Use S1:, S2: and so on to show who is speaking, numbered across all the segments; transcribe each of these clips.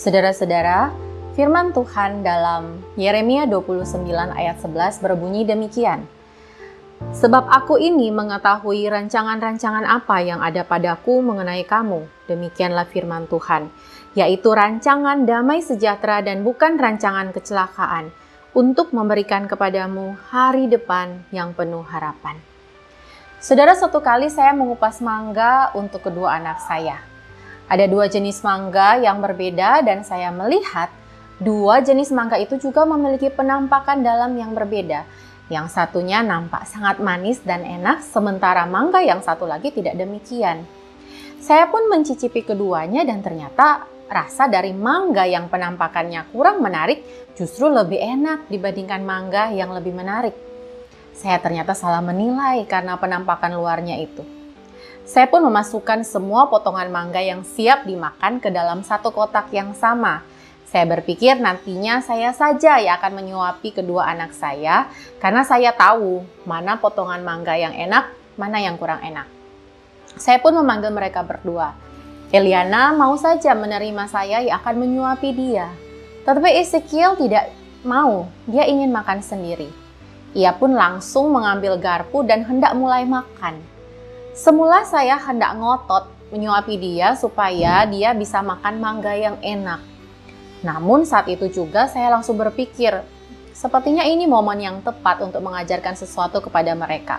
S1: Saudara-saudara, firman Tuhan dalam Yeremia 29 ayat 11 berbunyi demikian. Sebab aku ini mengetahui rancangan-rancangan apa yang ada padaku mengenai kamu. Demikianlah firman Tuhan, yaitu rancangan damai sejahtera dan bukan rancangan kecelakaan, untuk memberikan kepadamu hari depan yang penuh harapan. Saudara, satu kali saya mengupas mangga untuk kedua anak saya. Ada dua jenis mangga yang berbeda dan saya melihat dua jenis mangga itu juga memiliki penampakan dalam yang berbeda yang satunya nampak sangat manis dan enak, sementara mangga yang satu lagi tidak demikian. Saya pun mencicipi keduanya dan ternyata rasa dari mangga yang penampakannya kurang menarik justru lebih enak dibandingkan mangga yang lebih menarik. Saya ternyata salah menilai karena penampakan luarnya itu. Saya pun memasukkan semua potongan mangga yang siap dimakan ke dalam satu kotak yang sama saya berpikir nantinya saya saja yang akan menyuapi kedua anak saya karena saya tahu mana potongan mangga yang enak, mana yang kurang enak. Saya pun memanggil mereka berdua. Eliana mau saja menerima saya yang akan menyuapi dia. Tetapi Ezekiel tidak mau, dia ingin makan sendiri. Ia pun langsung mengambil garpu dan hendak mulai makan. Semula saya hendak ngotot menyuapi dia supaya dia bisa makan mangga yang enak. Namun saat itu juga saya langsung berpikir, sepertinya ini momen yang tepat untuk mengajarkan sesuatu kepada mereka.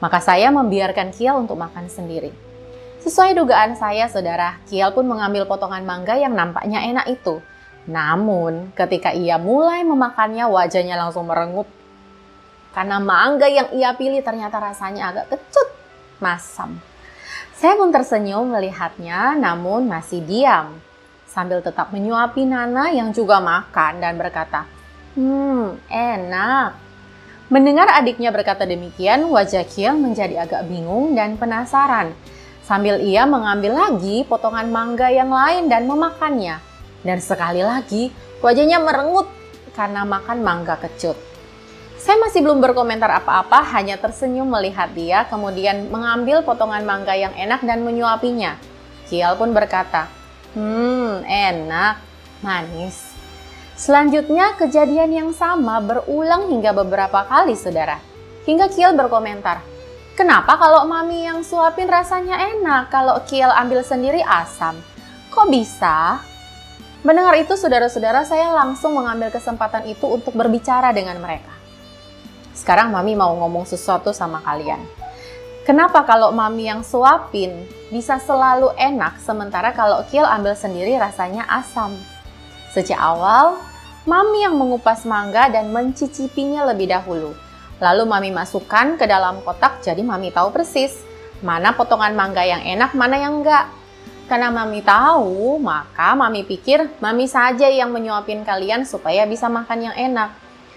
S1: Maka saya membiarkan Kiel untuk makan sendiri. Sesuai dugaan saya, saudara, Kiel pun mengambil potongan mangga yang nampaknya enak itu. Namun, ketika ia mulai memakannya, wajahnya langsung merengut. Karena mangga yang ia pilih ternyata rasanya agak kecut, masam. Saya pun tersenyum melihatnya, namun masih diam sambil tetap menyuapi Nana yang juga makan dan berkata, Hmm, enak. Mendengar adiknya berkata demikian, wajah Kiel menjadi agak bingung dan penasaran. Sambil ia mengambil lagi potongan mangga yang lain dan memakannya. Dan sekali lagi, wajahnya merengut karena makan mangga kecut. Saya masih belum berkomentar apa-apa, hanya tersenyum melihat dia, kemudian mengambil potongan mangga yang enak dan menyuapinya. Kiel pun berkata, Hmm, enak, manis. Selanjutnya, kejadian yang sama berulang hingga beberapa kali, saudara. Hingga Kiel berkomentar, Kenapa kalau mami yang suapin rasanya enak, kalau Kiel ambil sendiri asam? Kok bisa? Mendengar itu, saudara-saudara, saya langsung mengambil kesempatan itu untuk berbicara dengan mereka. Sekarang mami mau ngomong sesuatu sama kalian. Kenapa kalau mami yang suapin bisa selalu enak sementara kalau Kiel ambil sendiri rasanya asam? Sejak awal, mami yang mengupas mangga dan mencicipinya lebih dahulu. Lalu mami masukkan ke dalam kotak jadi mami tahu persis mana potongan mangga yang enak, mana yang enggak. Karena mami tahu, maka mami pikir mami saja yang menyuapin kalian supaya bisa makan yang enak.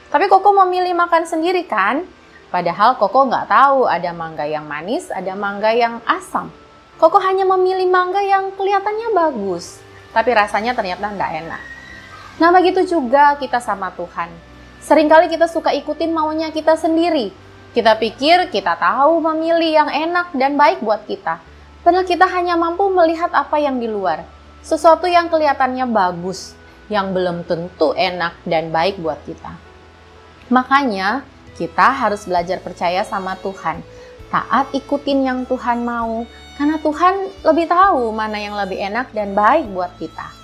S1: Tapi Koko memilih makan sendiri kan? Padahal Koko nggak tahu ada mangga yang manis, ada mangga yang asam. Koko hanya memilih mangga yang kelihatannya bagus, tapi rasanya ternyata nggak enak. Nah begitu juga kita sama Tuhan. Seringkali kita suka ikutin maunya kita sendiri. Kita pikir kita tahu memilih yang enak dan baik buat kita. Padahal kita hanya mampu melihat apa yang di luar. Sesuatu yang kelihatannya bagus, yang belum tentu enak dan baik buat kita. Makanya, kita harus belajar percaya sama Tuhan. Taat ikutin yang Tuhan mau, karena Tuhan lebih tahu mana yang lebih enak dan baik buat kita.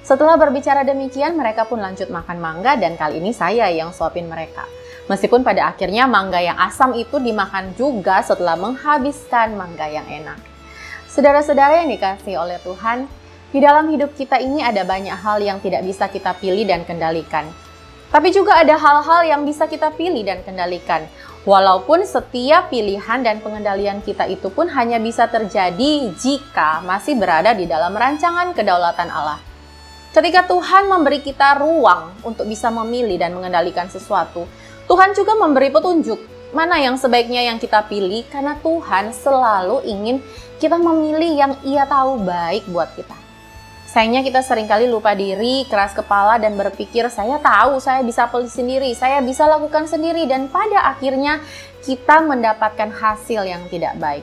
S1: Setelah berbicara demikian, mereka pun lanjut makan mangga dan kali ini saya yang suapin mereka. Meskipun pada akhirnya mangga yang asam itu dimakan juga setelah menghabiskan mangga yang enak. Saudara-saudara yang dikasih oleh Tuhan, di dalam hidup kita ini ada banyak hal yang tidak bisa kita pilih dan kendalikan. Tapi juga ada hal-hal yang bisa kita pilih dan kendalikan. Walaupun setiap pilihan dan pengendalian kita itu pun hanya bisa terjadi jika masih berada di dalam rancangan kedaulatan Allah. Ketika Tuhan memberi kita ruang untuk bisa memilih dan mengendalikan sesuatu, Tuhan juga memberi petunjuk mana yang sebaiknya yang kita pilih karena Tuhan selalu ingin kita memilih yang ia tahu baik buat kita. Sayangnya kita sering kali lupa diri, keras kepala, dan berpikir saya tahu, saya bisa pilih sendiri, saya bisa lakukan sendiri, dan pada akhirnya kita mendapatkan hasil yang tidak baik.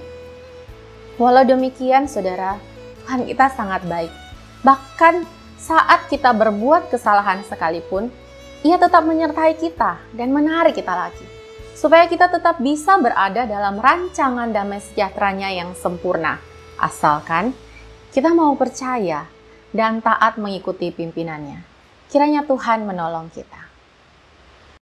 S1: Walau demikian, saudara, Tuhan kita sangat baik. Bahkan saat kita berbuat kesalahan sekalipun, ia tetap menyertai kita dan menarik kita lagi. Supaya kita tetap bisa berada dalam rancangan damai sejahteranya yang sempurna. Asalkan kita mau percaya dan taat mengikuti pimpinannya. Kiranya Tuhan menolong kita.